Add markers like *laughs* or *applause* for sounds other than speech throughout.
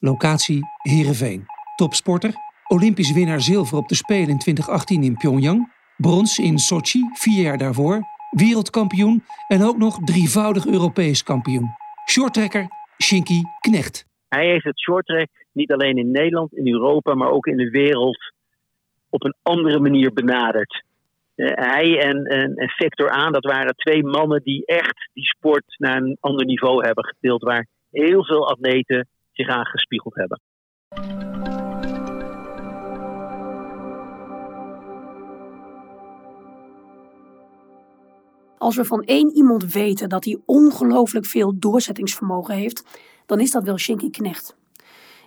Locatie Heerenveen. Topsporter, Olympisch winnaar zilver op de Spelen in 2018 in Pyongyang, brons in Sochi vier jaar daarvoor, wereldkampioen en ook nog drievoudig Europees kampioen. Shorttrekker Shinky Knecht. Hij heeft het shorttrack niet alleen in Nederland, in Europa, maar ook in de wereld op een andere manier benaderd. Uh, hij en, en, en Aan, dat waren twee mannen die echt die sport naar een ander niveau hebben getild, waar heel veel atleten zich gespiegeld hebben. Als we van één iemand weten dat hij ongelooflijk veel doorzettingsvermogen heeft, dan is dat wel Shinky Knecht.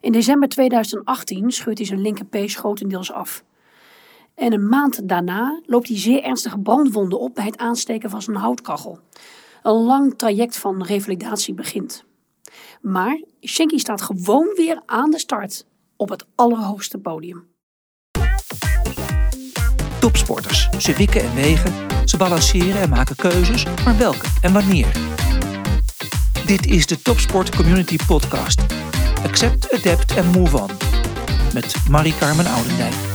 In december 2018 scheurt hij zijn linkerpees grotendeels af. En een maand daarna loopt hij zeer ernstige brandwonden op bij het aansteken van zijn houtkachel. Een lang traject van revalidatie begint. Maar Shinky staat gewoon weer aan de start op het allerhoogste podium. Topsporters. Ze wikken en wegen, ze balanceren en maken keuzes, maar welke en wanneer? Dit is de Topsport Community Podcast. Accept, adapt en move on. Met Marie-Carmen Oudendijk.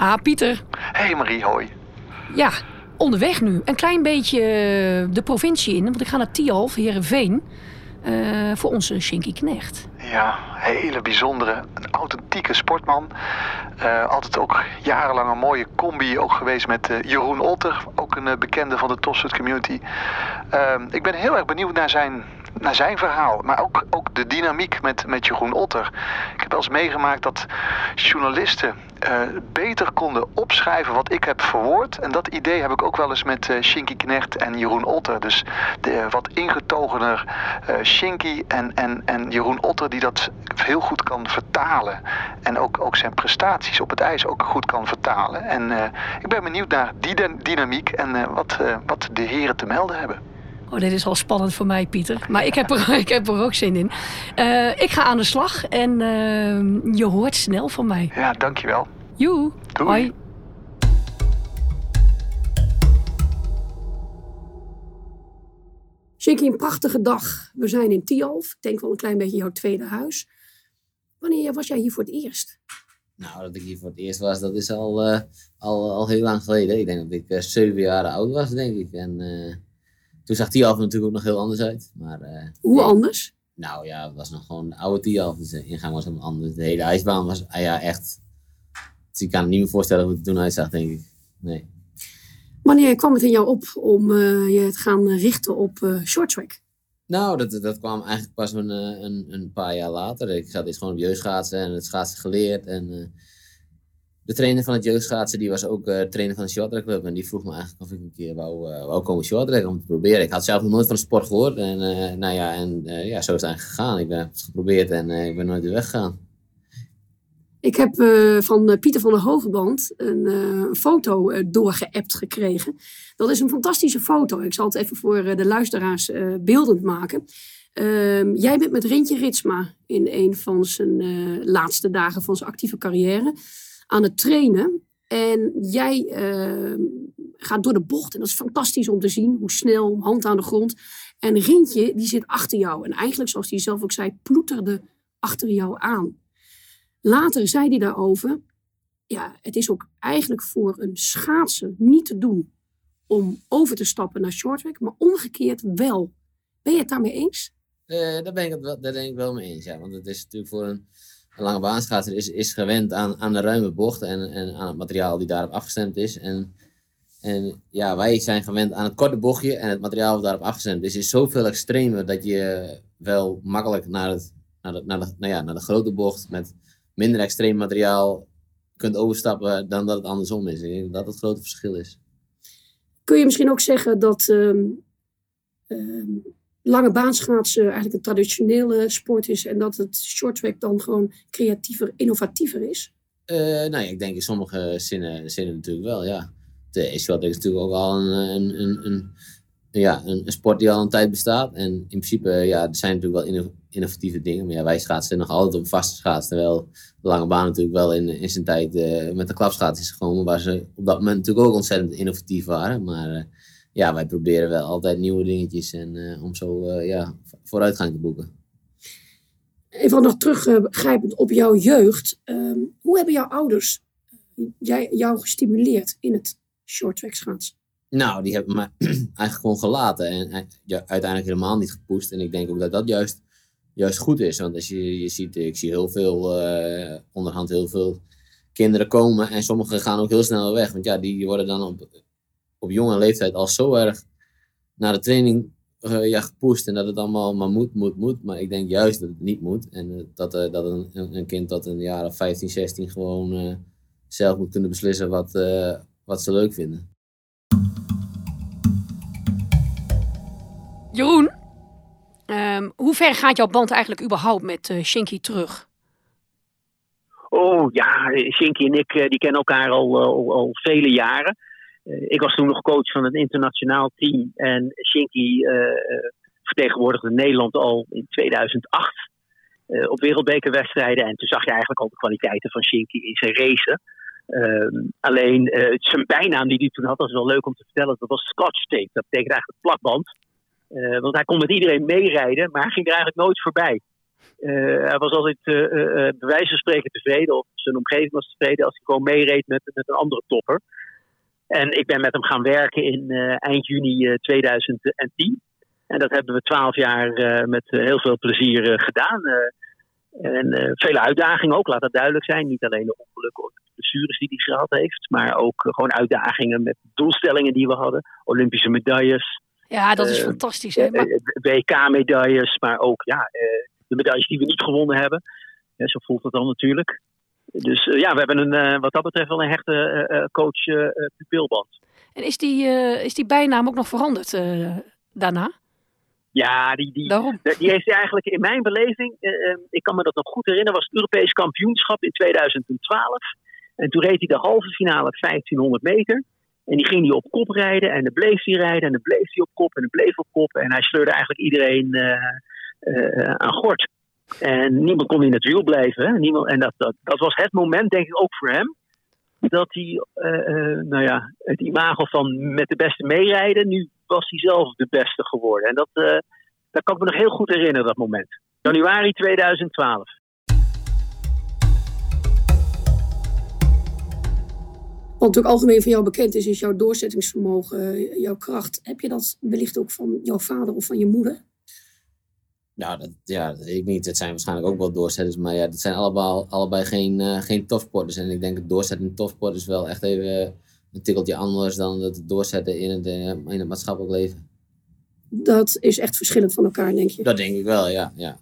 Ah, Pieter. Hey Marie, hoi. Ja, onderweg nu. Een klein beetje eh, de provincie in. Want ik ga naar Tialf, Heerenveen. Uh, voor onze Shinky Knecht. Ja, hele bijzondere, een authentieke sportman. Uh, altijd ook jarenlang een mooie combi ook geweest met uh, Jeroen Otter, ook een bekende van de Topsport community. ik ben heel erg benieuwd naar zijn naar zijn verhaal, maar ook, ook de dynamiek met, met Jeroen Otter. Ik heb wel eens meegemaakt dat journalisten uh, beter konden opschrijven wat ik heb verwoord. En dat idee heb ik ook wel eens met uh, Shinky Knecht en Jeroen Otter. Dus de wat ingetogener Shinky en, en, en Jeroen Otter die dat heel goed kan vertalen. En ook, ook zijn prestaties op het ijs ook goed kan vertalen. En ik ben benieuwd naar die dynamiek en wat, wat de heren te melden hebben. Oh, dit is al spannend voor mij, Pieter. Maar ik heb er, *laughs* ik heb er ook zin in. Uh, ik ga aan de slag en uh, je hoort snel van mij. Ja, dankjewel. Joe. Doei. Hoi. Shinky, een prachtige dag. We zijn in Tialf. Ik denk wel een klein beetje jouw tweede huis. Wanneer was jij hier voor het eerst? Nou, dat ik hier voor het eerst was, dat is al, uh, al, al heel lang geleden. Ik denk dat ik uh, zeven jaar oud was, denk ik. En uh, toen zag Tialf natuurlijk ook nog heel anders uit. Maar, uh, Hoe anders? Nou ja, het was nog gewoon de oude Tialf. Dus de ingang was helemaal anders. De hele ijsbaan was ah, ja, echt... Dus ik kan me niet meer voorstellen hoe het er toen uitzag, denk ik. Nee. Wanneer kwam het in jou op om uh, je te gaan richten op uh, shorttrack? Nou, dat, dat kwam eigenlijk pas een, een, een paar jaar later. Ik zat eerst gewoon op jeugdschaatsen en het schaatsen geleerd. En de trainer van het jeugdschaatsen die was ook uh, trainer van de shorttrack. En die vroeg me eigenlijk of ik een keer wou, uh, wou komen shorttrack om te proberen. Ik had zelf nog nooit van sport gehoord. En, uh, nou ja, en ja, zo is het eigenlijk gegaan. Ik heb het geprobeerd en ik ben nooit weer weggegaan. Ik heb van Pieter van der Hogeband een foto doorgeappt gekregen. Dat is een fantastische foto. Ik zal het even voor de luisteraars beeldend maken. Ehm, jij bent met Rintje Ritsma in een van zijn laatste dagen van zijn actieve carrière aan het trainen. En jij uh, gaat door de bocht. En dat is fantastisch om te zien. Hoe snel, hand aan de grond. En Rintje, die zit achter jou. En eigenlijk, zoals hij zelf ook zei, ploeterde achter jou aan. Later zei hij daarover. Ja, het is ook eigenlijk voor een schaatser niet te doen om over te stappen naar shorttrack. Maar omgekeerd wel. Ben je het daarmee eens? Uh, daar ben ik het wel, daar denk ik wel mee eens. Ja. Want het is natuurlijk voor een lange baanschaatser is, is gewend aan, aan de ruime bocht en, en aan het materiaal die daarop afgestemd is. En, en ja, wij zijn gewend aan het korte bochtje en het materiaal dat daarop afgestemd is, is zoveel extremer dat je wel makkelijk naar, het, naar, de, naar, de, nou ja, naar de grote bocht met minder extreem materiaal kunt overstappen dan dat het andersom is. Ik denk dat het grote verschil is. Kun je misschien ook zeggen dat um, lange baanschaatsen eigenlijk een traditionele sport is en dat het shorttrack dan gewoon creatiever, innovatiever is? Uh, nou ja, ik denk in sommige zinnen, zinnen natuurlijk wel, ja. De shorttrack is natuurlijk ook al een, een, een, ja, een, sport die al een tijd bestaat. En in principe, ja, er zijn natuurlijk wel innovatieve dingen. Maar wij schaatsen nog altijd op vaste schaats. Terwijl de lange baan natuurlijk wel in, in zijn tijd uh, met de klapschaats is gekomen. Waar ze op dat moment natuurlijk ook ontzettend innovatief waren. Maar uh, ja, wij proberen wel altijd nieuwe dingetjes. En uh, om zo ja, vooruitgang te boeken. Even nog teruggrijpend op jouw jeugd. Ehm, hoe hebben jouw ouders jij, jou gestimuleerd in het shorttrack schaatsen? Nou, die hebben me *clears throat* eigenlijk gewoon gelaten. En ja, uiteindelijk helemaal niet gepusht. En ik denk ook dat dat juist, juist goed is. Want als je, je ziet, ik zie heel veel, uh, onderhand heel veel kinderen komen. En sommigen gaan ook heel snel weg. Want ja, die worden dan op, op jonge leeftijd al zo erg naar de training uh, ja, gepusht. En dat het allemaal maar moet, moet, moet. Maar ik denk juist dat het niet moet. En uh, dat, uh, dat een, een, kind dat een jaar of 15, 16 gewoon zelf moet kunnen beslissen wat, wat ze leuk vinden. Jeroen, um, hoe ver gaat jouw band eigenlijk überhaupt met uh, Shinky terug? Oh ja, Shinky en ik die kennen elkaar al, al, al vele jaren. Uh, ik was toen nog coach van het internationaal team. En Shinky uh, vertegenwoordigde Nederland al in 2008 op wereldbekerwedstrijden. En toen zag je eigenlijk al de kwaliteiten van Shinky in zijn racen. Uh, alleen zijn bijnaam die hij toen had, is wel leuk om te vertellen, dat was Scotch tape. Dat betekent eigenlijk plakband. Want hij kon met iedereen meerijden, maar hij ging er eigenlijk nooit voorbij. Hij was altijd bij wijze van spreken tevreden, of zijn omgeving was tevreden als hij gewoon meereed met, met een andere topper. En ik ben met hem gaan werken in eind juni 2010. En dat hebben we twaalf jaar met heel veel plezier gedaan. en vele uitdagingen ook, laat dat duidelijk zijn. Niet alleen de ongelukken of de blessures die hij gehad heeft, maar ook gewoon uitdagingen met doelstellingen die we hadden. Olympische medailles, ja, dat is uh, fantastisch. Hè? Maar... WK-medailles, maar ook ja, de medailles die we niet gewonnen hebben. Ja, zo voelt het dan natuurlijk. Dus uh, ja, we hebben een, wat dat betreft wel een hechte coach-pupilband. en is die, is die bijnaam ook nog veranderd daarna? Ja, die, die, Daarom. die heeft eigenlijk in mijn beleving, ik kan me dat nog goed herinneren, was het Europees kampioenschap in 2012. En toen reed hij de halve finale 1500 meter. En die ging hij op kop rijden en dan bleef hij rijden en dan bleef hij op kop en dan bleef op kop. En hij sleurde eigenlijk iedereen uh, uh, aan gort. En niemand kon in het wiel blijven. Hè? Niemand, en dat, dat, dat was het moment, denk ik, ook voor hem. Dat hij, uh, nou ja, het imago van met de beste meerijden, nu was hij zelf de beste geworden. En dat, dat kan ik me nog heel goed herinneren, dat moment. Januari 2012. Wat natuurlijk algemeen van jou bekend is, is jouw doorzettingsvermogen, jouw kracht. Heb je dat wellicht ook van jouw vader of van je moeder? Nou, dat, ja, ik niet. Het zijn waarschijnlijk ook wel doorzetters. Maar ja, het zijn allebei, allebei geen, uh, geen topsporters. En ik denk dat doorzetten in topsport is wel echt even een tikkeltje anders dan het doorzetten in het, uh, in het maatschappelijk leven. Dat is echt verschillend van elkaar, denk je? Dat denk ik wel, ja. ja.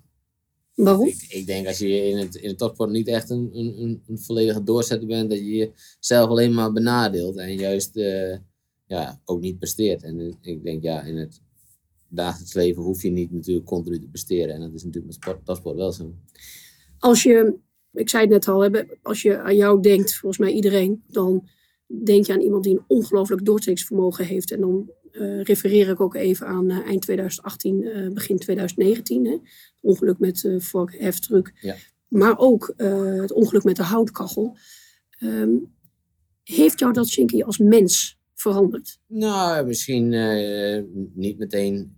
Waarom? Ik, ik, denk als je in het, in het topsport niet echt een, een, een volledige doorzetter bent, dat je jezelf alleen maar benadeelt en juist uh, ja, ook niet presteert. En ik denk ja, in het dagelijks leven hoef je niet natuurlijk continu te presteren. En dat is natuurlijk met sport, topsport wel zo. Als je, ik zei het net al, als je aan jou denkt, volgens mij iedereen, dan denk je aan iemand die een ongelooflijk doorzettingsvermogen heeft. En dan uh, refereer ik ook even aan uh, eind 2018, uh, begin 2019. Hè? Het ongeluk met de uh, heftruck. Ja. Maar ook het ongeluk met de houtkachel. Um, heeft jou dat, Shinky, als mens veranderd? Nou, misschien niet, meteen,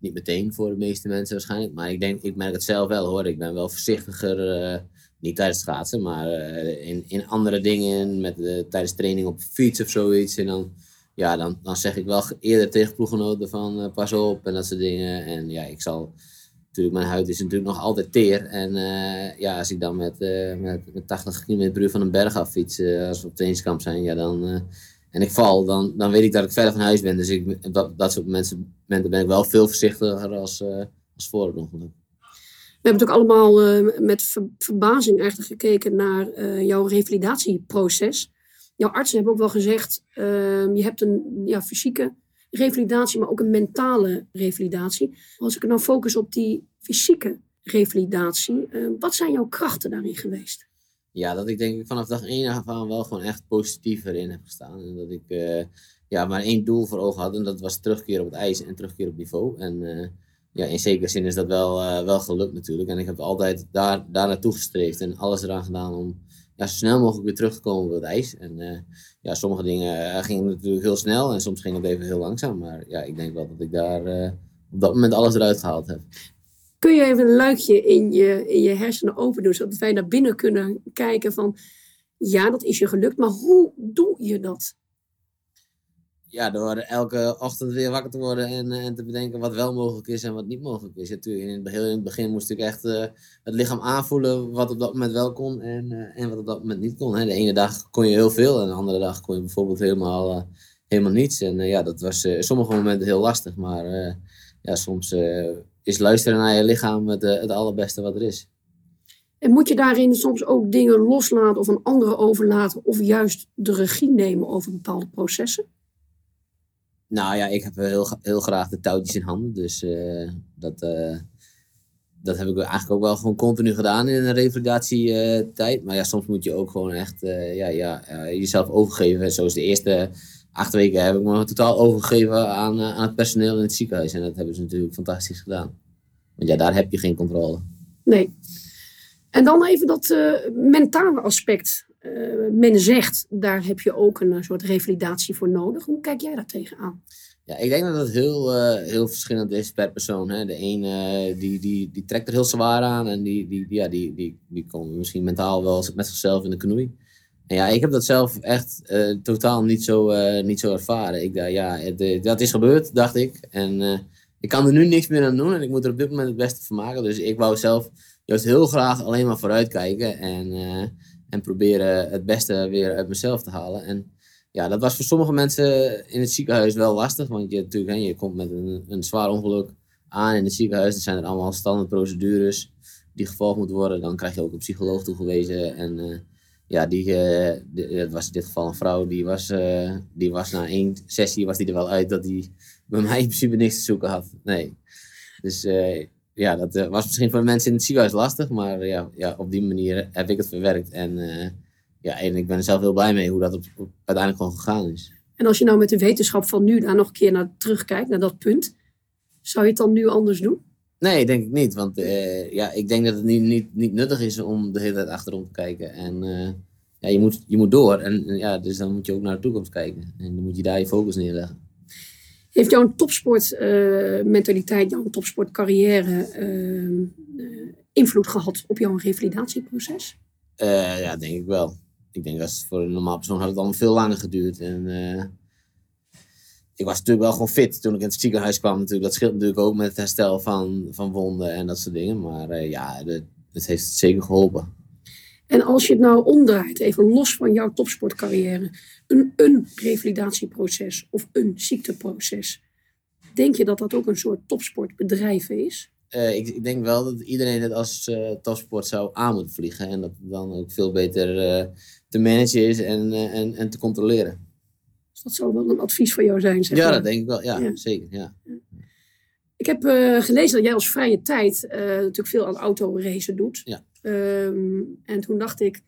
niet meteen voor de meeste mensen waarschijnlijk. Maar ik, denk, ik merk het zelf wel hoor. Ik ben wel voorzichtiger niet tijdens schaatsen, maar in, in andere dingen, met, tijdens training op fiets of zoiets. En dan ja, dan, dan zeg ik wel eerder tegen ploeggenoten van uh, pas op en dat soort dingen. En ja, ik zal natuurlijk, mijn huid is natuurlijk nog altijd teer. En ja, als ik dan met, met, met 80 km per uur van een berg af fiets, als we op trainingskamp zijn, ja, dan, en ik val, dan, dan weet ik dat ik verder van huis ben. Dus ik, dat, dat soort mensen, momenten ben ik wel veel voorzichtiger als, als voor het. We hebben natuurlijk allemaal met ver, verbazing eigenlijk gekeken naar jouw revalidatieproces jouw artsen hebben ook wel gezegd, uh, je hebt een ja, fysieke revalidatie, maar ook een mentale revalidatie. Als ik nou focus op die fysieke revalidatie, uh, wat zijn jouw krachten daarin geweest? Ja, dat ik denk ik vanaf dag één af wel gewoon echt positief erin heb gestaan. En dat ik eh, ja, maar één doel voor ogen had en dat was terugkeren op het ijs en terugkeren op niveau. En uh, ja, in zekere zin is dat wel, uh, wel gelukt natuurlijk. En ik heb altijd daar, daar naartoe gestreefd en alles eraan gedaan om ja, zo snel mogelijk weer terug te komen op het ijs. En ja, sommige dingen gingen natuurlijk heel snel en soms ging het even heel langzaam. Maar ja, ik denk wel dat ik daar op dat moment alles eruit gehaald heb. Kun je even een luikje in je, in je hersenen open doen, zodat wij naar binnen kunnen kijken van, ja, dat is je gelukt, maar hoe doe je dat? Ja, door elke ochtend weer wakker te worden en, en te bedenken wat wel mogelijk is en wat niet mogelijk is. Natuurlijk, in het, in het begin moest ik echt uh, het lichaam aanvoelen wat op dat moment wel kon en, uh, en wat op dat moment niet kon. Hè. De ene dag kon je heel veel en de andere dag kon je bijvoorbeeld helemaal, helemaal niets. En ja, dat was sommige momenten heel lastig, maar ja, soms is luisteren naar je lichaam het, het allerbeste wat er is. En moet je daarin soms ook dingen loslaten of een andere overlaten of juist de regie nemen over bepaalde processen? Nou ja, ik heb heel, heel graag de touwtjes in handen. Dus uh, dat, uh, dat heb ik eigenlijk ook wel gewoon continu gedaan in een revalidatietijd. maar ja, soms moet je ook gewoon echt ja, ja, jezelf overgeven. Zoals de eerste acht weken heb ik me totaal overgegeven aan, aan het personeel in het ziekenhuis. En dat hebben ze natuurlijk fantastisch gedaan. Want ja, daar heb je geen controle. Nee. En dan even dat mentale aspect. Uh, men zegt, daar heb je ook een soort revalidatie voor nodig. Hoe kijk jij daar tegenaan? Ja, ik denk dat het heel, uh, heel verschillend is per persoon. Hè. De een uh, die, die, die trekt er heel zwaar aan en die, die, ja, die, die, die komt misschien mentaal wel met zichzelf in de knoei. Ja, ik heb dat zelf echt totaal niet zo, niet zo ervaren. Ik dacht, ja, het, dat is gebeurd, dacht ik. En ik kan er nu niks meer aan doen en ik moet er op dit moment het beste van maken. Dus ik wou zelf juist heel graag alleen maar vooruitkijken en en proberen het beste weer uit mezelf te halen. En ja, dat was voor sommige mensen in het ziekenhuis wel lastig. Want je, natuurlijk, hè, je komt met een, een zwaar ongeluk aan in het ziekenhuis. Er zijn er allemaal standaard procedures die gevolgd moeten worden. Dan krijg je ook een psycholoog toegewezen. En ja, die, uh, was in dit geval een vrouw. Die was, uh, die was na één sessie was die er wel uit dat die *laughs* bij mij in principe niks te zoeken had. Nee. Dus ja, dat was misschien voor mensen in het ziekenhuis lastig, maar ja, ja, op die manier heb ik het verwerkt. En, ja, en ik ben er zelf heel blij mee hoe dat uiteindelijk gewoon gegaan is. En als je nou met de wetenschap van nu daar nog een keer naar terugkijkt, naar dat punt, zou je het dan nu anders doen? Nee, denk ik niet. Want uh, ja, ik denk dat het niet, niet, niet nuttig is om de hele tijd achterom te kijken. En ja, je, moet, je moet door. En ja, dus dan moet je ook naar de toekomst kijken. En dan moet je daar je focus neerleggen. Heeft jouw topsportmentaliteit, uh, jouw topsportcarrière invloed gehad op jouw revalidatieproces? Ja, denk ik wel. Ik denk dat voor een normaal persoon had het allemaal veel langer geduurd. En, ik was natuurlijk wel gewoon fit toen ik in het ziekenhuis kwam. Natuurlijk. Dat scheelt natuurlijk ook met het herstel van, van wonden en dat soort dingen. Maar ja, het heeft zeker geholpen. En als je het nou omdraait, even los van jouw topsportcarrière, een, een revalidatieproces of een ziekteproces, denk je dat dat ook een soort topsportbedrijf is? Uh, ik, ik, denk wel dat iedereen het als uh, topsport zou aan moeten vliegen. En dat het dan ook veel beter te managen is en, en, en te controleren. Dus dat zou wel een advies voor jou zijn, zeg Ja, dat denk ik wel. Ja, ja. zeker. Ja. Ik heb gelezen dat jij als vrije tijd natuurlijk veel aan autoracen doet. Ja. Um, en toen dacht ik,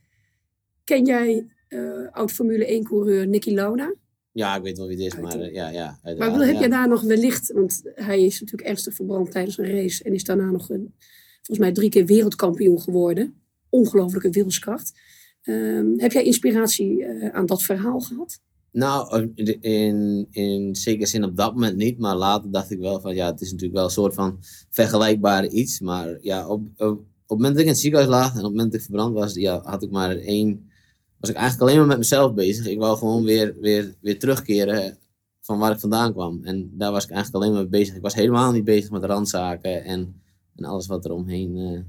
ken jij uh, oud Formule 1-coureur Nicky Lauda? Ja, ik weet wel wie het is, maar ja, ja. Maar wil, heb jij daar nog wellicht, want hij is natuurlijk ernstig verbrand tijdens een race en is daarna nog een, volgens mij drie keer wereldkampioen geworden. Ongelooflijke wilskracht. Um, heb jij inspiratie aan dat verhaal gehad? Nou, in, in zekere zin op dat moment niet. Maar later dacht ik wel van ja, het is natuurlijk wel een soort van vergelijkbaar iets. Maar ja, op, op, op het moment dat ik in het ziekenhuis lag en op het moment dat ik verbrand was, ja, had ik maar één. Was ik eigenlijk alleen maar met mezelf bezig. Ik wou gewoon weer, weer, weer terugkeren van waar ik vandaan kwam. En daar was ik eigenlijk alleen maar mee bezig. Ik was helemaal niet bezig met randzaken en, en alles wat er omheen uh,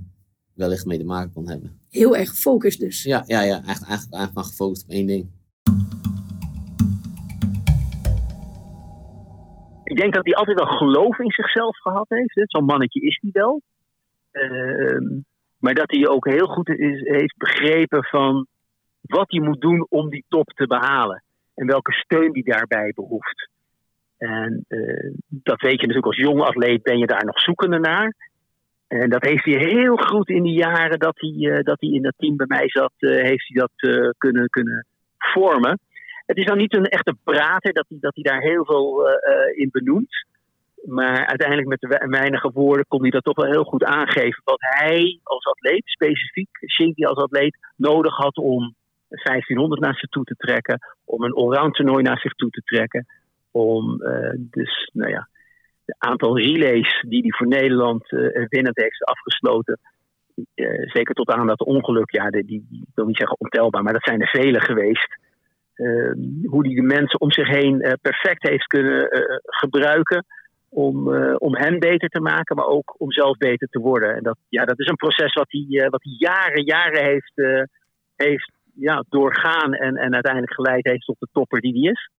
wellicht mee te maken kon hebben. Heel erg gefocust dus. Ja, ja, ja eigenlijk, eigenlijk, eigenlijk maar gefocust op één ding. Ik denk dat hij altijd wel geloof in zichzelf gehad heeft. Zo'n mannetje is hij wel. Uh, maar dat hij ook heel goed is, heeft begrepen van wat hij moet doen om die top te behalen. En welke steun hij daarbij behoeft. En uh, dat weet je natuurlijk als jonge atleet ben je daar nog zoekende naar. En dat heeft hij heel goed in die jaren dat hij, dat hij in dat team bij mij zat, heeft hij dat kunnen, kunnen vormen. Het is dan niet een echte prater dat hij, dat hij daar heel veel in benoemt. Maar uiteindelijk met de weinige woorden kon hij dat toch wel heel goed aangeven. Wat hij als atleet, specifiek Shinky als atleet, nodig had om 1500 naar zich toe te trekken. Om een allround toernooi naar zich toe te trekken. Om uh, dus, nou ja, het aantal relays die hij voor Nederland uh, winnend heeft afgesloten. Zeker tot aan dat ongeluk, ja, die, die, ik wil niet zeggen ontelbaar, maar dat zijn er vele geweest. Hoe hij de mensen om zich heen perfect heeft kunnen gebruiken om, om hen beter te maken, maar ook om zelf beter te worden. En dat, ja, dat is een proces wat hij, wat hij jaren, jaren heeft, heeft ja, doorgaan en, en uiteindelijk geleid heeft tot de topper die hij is.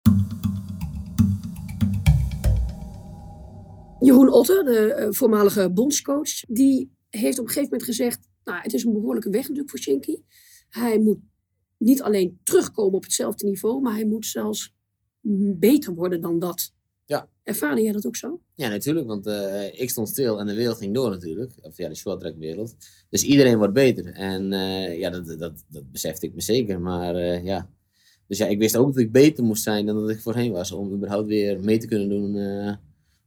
Jeroen Otter, de voormalige bondscoach, die heeft op een gegeven moment gezegd: Nou, het is een behoorlijke weg natuurlijk voor Shinky. Hij moet niet alleen terugkomen op hetzelfde niveau, maar hij moet zelfs beter worden dan dat. Ja. Ervaarde jij dat ook zo? Ja, natuurlijk. Want uh, ik stond stil en de wereld ging door natuurlijk. Of ja, de shorttrack wereld. Dus iedereen wordt beter. En uh, ja, dat, dat, dat besefte ik me zeker. Maar uh, ja. Dus ja, ik wist ook dat ik beter moest zijn dan dat ik voorheen was. Om überhaupt weer mee te kunnen doen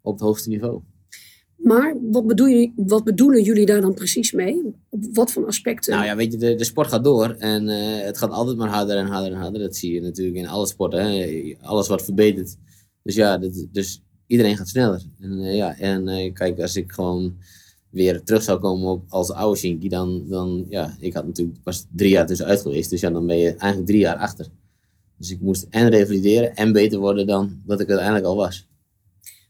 op het hoogste niveau. Maar wat, bedoel je, wat bedoelen jullie daar dan precies mee? Op wat voor aspecten? Nou ja, weet je, de, de sport gaat door. En het gaat altijd maar harder en harder en harder. Dat zie je natuurlijk in alle sporten. Hè. Alles wordt verbeterd. Dus ja, dus iedereen gaat sneller. En, uh, ja, en uh, kijk, als ik gewoon weer terug zou komen op als oude Shinky, dan, dan ja, ik had natuurlijk pas drie jaar tussenuit geweest. Dus ja, dan ben je eigenlijk drie jaar achter. Dus ik moest en revalideren en beter worden dan dat ik uiteindelijk al was.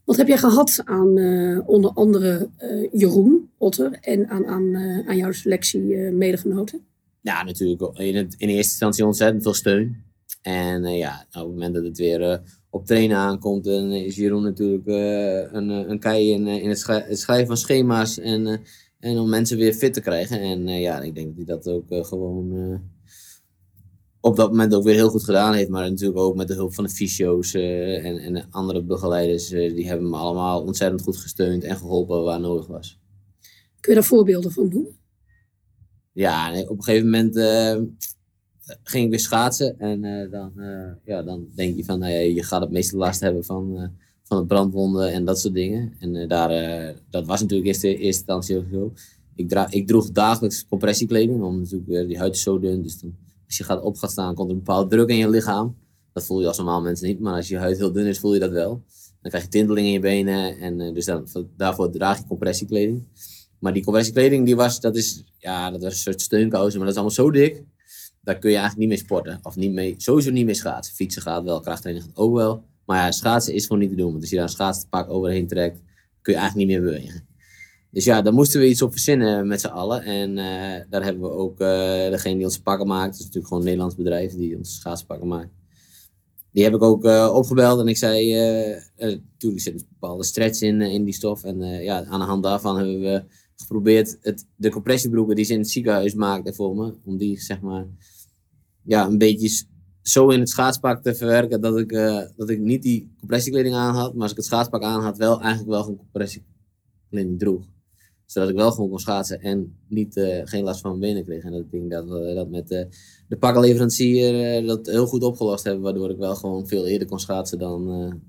Wat heb jij gehad aan uh, onder andere Jeroen Otter en aan, aan, aan jouw selectie medegenoten? Ja, natuurlijk in, in eerste instantie ontzettend veel steun. En ja, op het moment dat het weer op trainen aankomt, dan is Jeroen natuurlijk een, eh, een kei in, eh, in het, schrijven van schema's en, en om mensen weer fit te krijgen. En ja, ik denk dat hij dat ook gewoon op dat moment ook weer heel goed gedaan heeft. Maar natuurlijk ook met de hulp van de fysio's en, en andere begeleiders. die hebben me allemaal ontzettend goed gesteund en geholpen waar nodig was. Kun je daar voorbeelden van doen? Ja, op een gegeven moment ging ik weer schaatsen. En dan, ja, dan denk je van, nou ja, je gaat het meeste last hebben van, van het brandwonden en dat soort dingen. En daar, dat was natuurlijk eerst, eerste instantie ook zo. Ik, ik droeg dagelijks compressiekleding, omdat natuurlijk die huid is zo dun. Dus dan, als je gaat op gaat staan, komt er een bepaalde druk in je lichaam. Dat voel je als normaal mensen niet, maar als je huid heel dun is, voel je dat wel. Dan krijg je tinteling in je benen en dus dan, daarvoor draag je compressiekleding. Maar die compressiekleding, die was, dat is, ja, dat was een soort steunkousen, maar dat is allemaal zo dik daar kun je eigenlijk niet mee sporten. Of niet mee, sowieso niet mee schaatsen. Fietsen gaat wel, krachttraining gaat ook wel. Maar ja, schaatsen is gewoon niet te doen. Want als je daar een schaatsenpak overheen trekt, kun je eigenlijk niet meer bewegen. Dus ja, daar moesten we iets op verzinnen met z'n allen. En uh, daar hebben we ook uh, degene die onze pakken maakt. Dat is natuurlijk gewoon een Nederlands bedrijf die onze schaatsenpakken maakt. Die heb ik ook uh, opgebeld en ik zei, natuurlijk zit een bepaalde stretch in, in die stof. En ja, aan de hand daarvan hebben we geprobeerd het, de compressiebroeken die ze in het ziekenhuis maakten voor me, om die zeg maar ja, een beetje zo in het schaatspak te verwerken dat ik, dat ik niet die compressiekleding aan had, maar als ik het schaatspak aan had, wel eigenlijk wel gewoon compressiekleding droeg. Zodat ik wel gewoon kon schaatsen en niet, uh, geen last van mijn benen kreeg. En dat denk dat we dat met uh, de pakkenleverancier dat heel goed opgelost hebben, waardoor ik wel gewoon veel eerder kon schaatsen dan,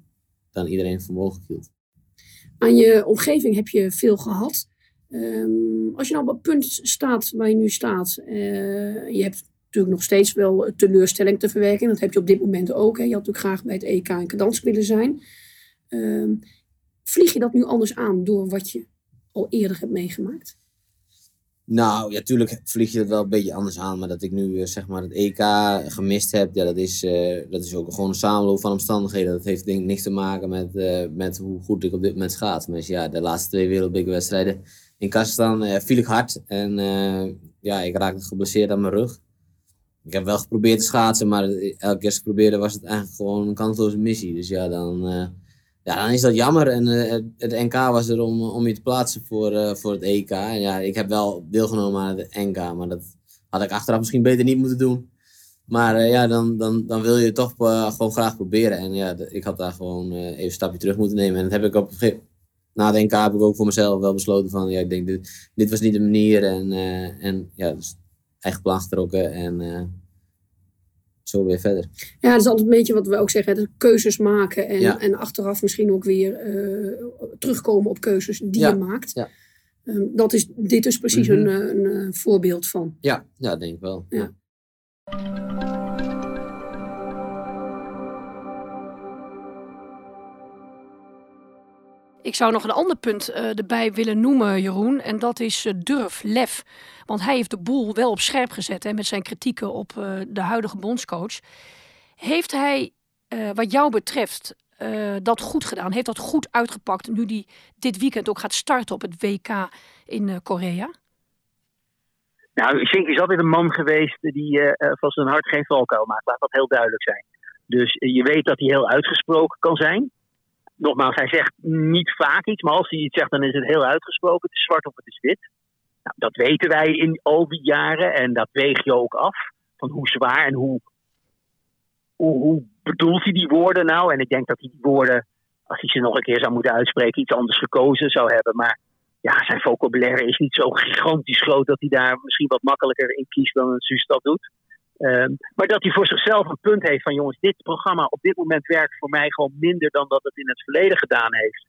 dan iedereen voor mogelijk hield. Aan je omgeving heb je veel gehad. Um, als je nou op het punt staat waar je nu staat, je hebt natuurlijk nog steeds wel teleurstelling te verwerken. Dat heb je op dit moment ook. Hè. Je had natuurlijk graag bij het EK in Kadans willen zijn. Uh, vlieg je dat nu anders aan door wat je al eerder hebt meegemaakt? Nou, ja, tuurlijk vlieg je het wel een beetje anders aan. Maar dat ik nu uh, zeg maar het EK gemist heb, ja, dat, is, uh, dat is ook gewoon een samenloop van omstandigheden. Dat heeft denk ik niks te maken met, uh, met hoe goed ik op dit moment schaats. Maar ja, de laatste twee wereldbekerwedstrijden in Kazachstan viel ik hard. En ja, ik raakte geblesseerd aan mijn rug. Ik heb wel geprobeerd te schaatsen, maar elke keer probeerde was het eigenlijk gewoon een kansloze missie. Dus ja, dan, ja, dan is dat jammer. En uh, het NK was er om, om je te plaatsen voor, uh, voor het EK. En ja, ik heb wel deelgenomen aan het NK, maar dat had ik achteraf misschien beter niet moeten doen. Maar ja, dan, dan, dan wil je het toch gewoon graag proberen. En ja, ik had daar gewoon even een stapje terug moeten nemen. En dat heb ik op, na de NK heb ik ook voor mezelf wel besloten van, ja, ik denk, dit, dit was niet de manier. En, eh, en ja, dus eigen plan getrokken en eh, zo weer verder. Ja, dat is altijd een beetje wat we ook zeggen. de keuzes maken en, Ja. en achteraf misschien ook weer eh, terugkomen op keuzes die Ja, je maakt. ja. Ehm, dat is dit dus precies Mhm. een, eh, een, eh, voorbeeld van. Ja, ja, denk ik wel. Ja. Ik zou nog een ander punt eh, erbij willen noemen, Jeroen. En dat is eh, durf, lef. Want hij heeft de boel wel op scherp gezet hè, met zijn kritieken op eh, de huidige bondscoach. Heeft hij, wat jou betreft, dat goed gedaan? Heeft dat goed uitgepakt nu hij dit weekend ook gaat starten op het WK in Korea? Nou, is altijd een man geweest die van zijn hart geen valkuil maakt. Laat dat heel duidelijk zijn. Dus je weet dat hij heel uitgesproken kan zijn. Nogmaals, hij zegt niet vaak iets, maar als hij iets zegt, dan is het heel uitgesproken. Het is zwart of het is wit. Nou, dat weten wij in al die jaren en dat weeg je ook af. Van hoe zwaar en hoe, hoe, bedoelt hij die woorden nou? En ik denk dat hij die woorden, als hij ze nog een keer zou moeten uitspreken, iets anders gekozen zou hebben. Maar ja, zijn vocabulaire is niet zo gigantisch groot dat hij daar misschien wat makkelijker in kiest dan een Suus dat doet. Ehm, maar dat hij voor zichzelf een punt heeft van jongens, dit programma op dit moment werkt voor mij gewoon minder dan dat het in het verleden gedaan heeft.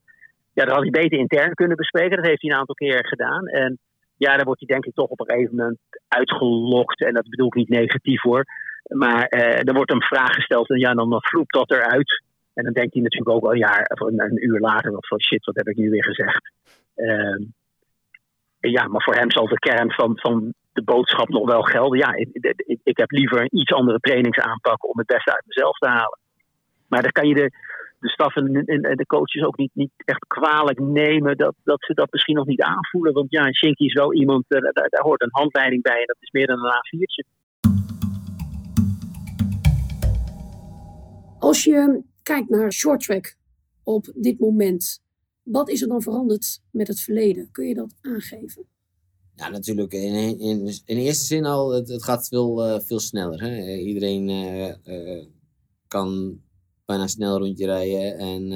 Ja, dat had hij beter intern kunnen bespreken. Dat heeft hij een aantal keer gedaan. En ja, daar wordt hij denk ik toch op een gegeven moment uitgelokt. En dat bedoel ik niet negatief hoor. Maar eh, er wordt hem vraag gesteld en ja, dan, dan vloept dat eruit. En dan denkt hij natuurlijk ook wel een jaar een, een uur later wat van shit, wat heb ik nu weer gezegd. Ehm, ja, maar voor hem zal de kern van, van de boodschap nog wel gelden. Ja, ik, ik, ik heb liever een iets andere trainingsaanpak om het beste uit mezelf te halen. Maar dan kan je de, de staf en, de coaches ook niet, niet echt kwalijk nemen dat, dat ze dat misschien nog niet aanvoelen. Want ja, Shinky is wel iemand, eh, daar, daar hoort een handleiding bij en dat is meer dan een A4'tje. Als je kijkt naar shorttrack op dit moment, wat is er dan veranderd met het verleden? Kun je dat aangeven? Ja, natuurlijk. In, in, in eerste zin al, het, het gaat veel, eh, veel sneller. Hè? Iedereen eh, eh, kan bijna een snel rondje rijden. En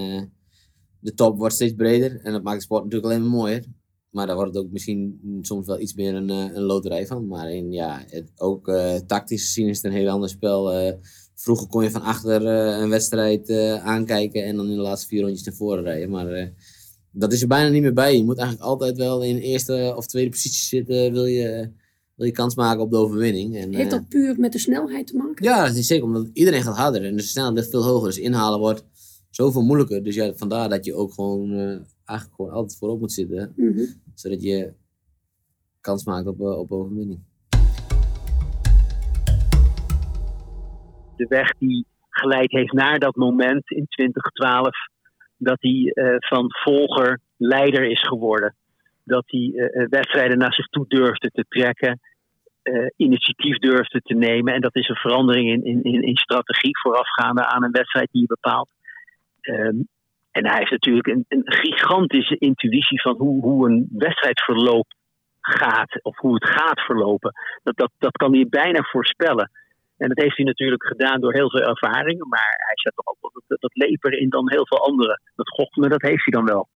de top wordt steeds breder. En dat maakt de sport natuurlijk alleen maar mooier. Maar daar wordt het ook misschien soms wel iets meer een, een loterij van. Maar in, ja, het, ook eh, tactisch gezien is het een heel ander spel. Vroeger kon je van achter een wedstrijd aankijken en dan in de laatste vier rondjes naar voren rijden. Maar dat is er bijna niet meer bij. Je moet eigenlijk altijd wel in eerste of tweede positie zitten. Wil je, wil je kans maken op de overwinning. En, Heeft eh, dat puur met de snelheid te maken? ja, dat is zeker. Omdat iedereen gaat harder en de snelheid ligt veel hoger. Dus inhalen wordt zoveel moeilijker. Dus ja, vandaar dat je ook gewoon eh, eigenlijk gewoon altijd voorop moet zitten. Mhm. Zodat je kans maakt op, eh, op overwinning. de weg die geleid heeft naar dat moment in 2012 dat hij eh, van volger leider is geworden. Dat hij eh, eh, wedstrijden naar zich toe durfde te trekken, initiatief durfde te nemen. En dat is een verandering in, in, in, in strategie voorafgaande aan een wedstrijd die je bepaalt. Ehm, en hij heeft natuurlijk een, een gigantische intuïtie van hoe, hoe een wedstrijdverloop gaat, of hoe het gaat verlopen. Dat, dat, dat kan hij bijna voorspellen. En dat heeft hij natuurlijk gedaan door heel veel ervaringen. Maar hij zet toch ook wel dat, dat leper in dan heel veel anderen. Dat gochme, dat heeft hij dan wel.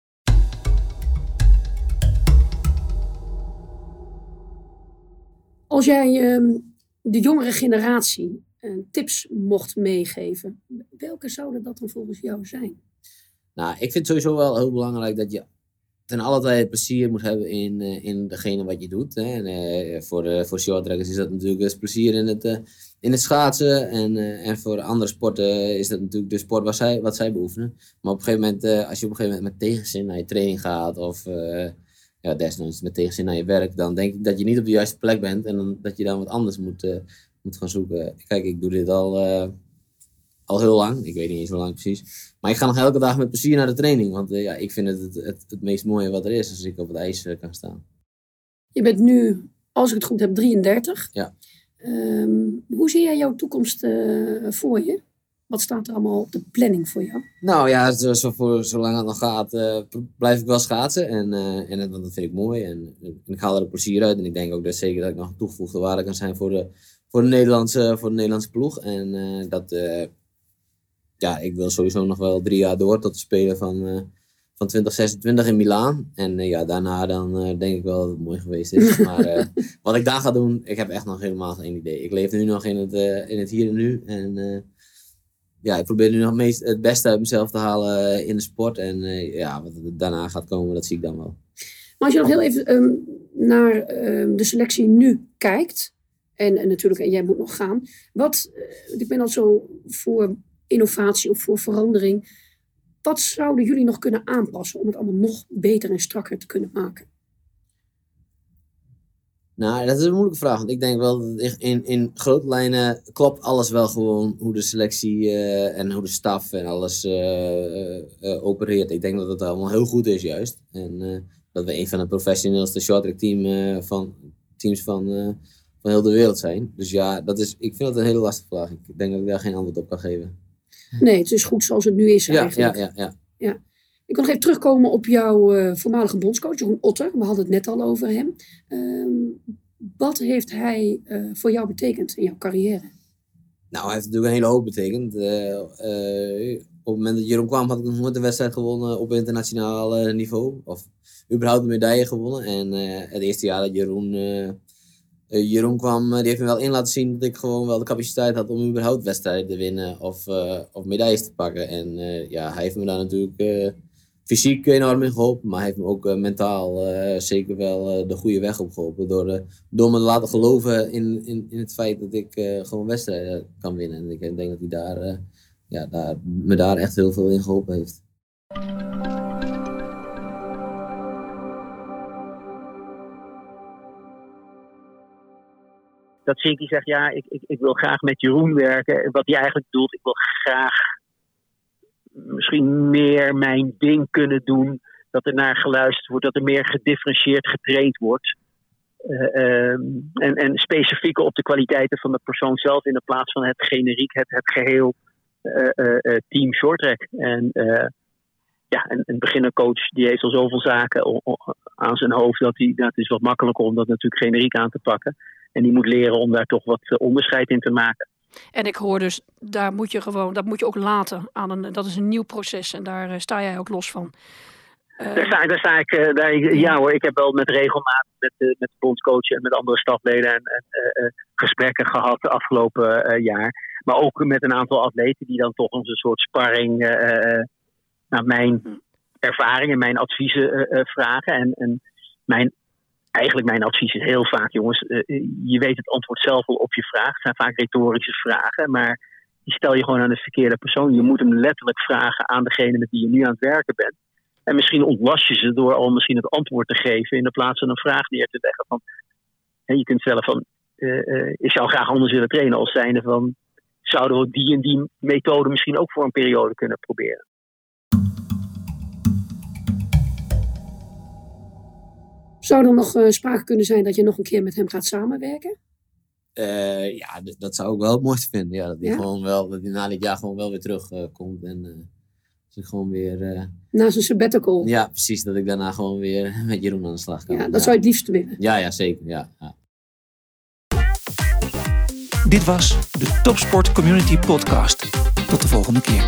Als jij ehm, de jongere generatie eh, tips mocht meegeven, welke zouden dat dan volgens jou zijn? Nou, ik vind het sowieso wel heel belangrijk dat je ten alle tijde plezier moet hebben in, eh, in degene wat je doet. Hè. En, eh, voor, de, voor shorttrackers is dat natuurlijk dus plezier in het, eh, in het schaatsen. En, en voor andere sporten is dat natuurlijk de sport wat zij, wat zij beoefenen. Maar op een gegeven moment, als je op een gegeven moment met tegenzin naar je training gaat of ja, desnoods met tegenzin naar je werk, dan denk ik dat je niet op de juiste plek bent en dat je dan wat anders moet, moet gaan zoeken. Kijk, ik doe dit al, al heel lang. Ik weet niet eens hoe lang precies. Maar ik ga nog elke dag met plezier naar de training. Want eh, ja, ik vind het het, het het meest mooie wat er is als ik op het ijs eh, kan staan. Je bent nu, als ik het goed heb, 33. Ja. Ehm, hoe zie jij jouw toekomst eh, voor je? Wat staat er allemaal op de planning voor jou? Nou ja, zo, zo voor, zolang het nog gaat, blijf ik wel schaatsen. En, en dat, vind ik mooi. En, en ik haal er plezier uit. En ik denk ook dat zeker dat ik nog een toegevoegde waarde kan zijn voor de, voor de, Nederlandse, voor de Nederlandse ploeg. En dat, ja, ik wil sowieso nog wel drie jaar door tot de Spelen van, eh, van 2026 in Milaan. En ja, daarna dan denk ik wel dat het mooi geweest is. *laughs* maar wat ik daar ga doen, ik heb echt nog helemaal geen idee. Ik leef nu nog in het, in het hier en nu. En ja, ik probeer nu nog meest, het beste uit mezelf te halen in de sport. En ja, wat daarna gaat komen, dat zie ik dan wel. Maar als je nog heel even ehm, naar ehm, de selectie nu kijkt, en, en, natuurlijk, en jij moet nog gaan. Wat, uh, ik ben al zo voor innovatie of voor verandering. Wat zouden jullie nog kunnen aanpassen om het allemaal nog beter en strakker te kunnen maken? Nou, dat is een moeilijke vraag. Want ik denk wel dat in, in grote lijnen klopt alles wel gewoon hoe de selectie uh, en hoe de staf en alles uh, opereert. Ik denk dat het allemaal heel goed is juist. En dat we een van de professioneelste shorttrack team, van, teams van, van heel de wereld zijn. Dus ja, dat is, ik vind dat een hele lastige vraag. Ik denk dat ik daar geen antwoord op kan geven. Nee, het is goed zoals het nu is ja, eigenlijk. Ja, ja, ja. Ik wil nog even terugkomen op jouw uh, voormalige bondscoach, Jeroen Otter. We hadden het net al over hem. Um, wat heeft hij voor jou betekend in jouw carrière? Nou, hij heeft natuurlijk een hele hoop betekend. op het moment dat Jeroen kwam, had ik nog nooit een wedstrijd gewonnen op internationaal niveau. Of überhaupt een medaille gewonnen. En het eerste jaar dat Jeroen, uh, Jeroen kwam, die heeft me wel in laten zien dat ik gewoon wel de capaciteit had om überhaupt wedstrijden te winnen of, of medailles te pakken. En ja, hij heeft me daar natuurlijk fysiek enorm in geholpen, maar hij heeft me ook mentaal zeker wel de goede weg op geholpen. Door, door me te laten geloven in, in, in het feit dat ik gewoon wedstrijden kan winnen. En ik denk dat hij daar, ja, daar, me daar echt heel veel in geholpen heeft. Dat Sinky zegt, ja, ik, ik, ik wil graag met Jeroen werken. Wat hij eigenlijk bedoelt, ik wil graag misschien meer mijn ding kunnen doen. Dat er naar geluisterd wordt, dat er meer gedifferentieerd getraind wordt. Uh, um, en, en specifieker op de kwaliteiten van de persoon zelf in de plaats van het generiek, het, het geheel uh, uh, team shorttrack. En ja, een, een beginnercoach die heeft al zoveel zaken aan zijn hoofd dat hij, dat is wat makkelijker om dat natuurlijk generiek aan te pakken. En die moet leren om daar toch wat eh, onderscheid in te maken. En ik hoor dus, daar moet je gewoon, dat moet je ook laten aan een, dat is een nieuw proces en daar uh, sta jij ook los van. Uh, daar, sta, daar sta ik, daar, ja hoor, ik heb wel met regelmaat met, met de bondscoach en met andere stafleden en, en gesprekken gehad de afgelopen jaar. Maar ook met een aantal atleten die dan toch een soort sparring naar mijn hm. ervaring en mijn adviezen vragen. En, en mijn eigenlijk mijn advies is heel vaak, jongens, uh, je weet het antwoord zelf al op je vraag. Het zijn vaak retorische vragen, maar die stel je gewoon aan de verkeerde persoon. Je moet hem letterlijk vragen aan degene met wie je nu aan het werken bent. En misschien ontlast je ze door al misschien het antwoord te geven in de plaats van een vraag neer te leggen. Van, en je kunt stellen van, uh, ik zou graag anders willen trainen als zijnde van, zouden we die en die methode misschien ook voor een periode kunnen proberen. Zou er nog uh, sprake kunnen zijn dat je nog een keer met hem gaat samenwerken? Uh, ja, dat zou ik wel het mooiste vinden. Ja, dat hij ja? gewoon wel, dat hij na dit jaar gewoon wel weer terugkomt. Uh, en dat ik gewoon weer. na zijn sabbatical. Ja, precies. Dat ik daarna gewoon weer *laughs* met Jeroen aan de slag kan. Ja, dat zou je het liefst willen. Ja, ja zeker. Ja, ja. Dit was de Topsport Community Podcast. Tot de volgende keer.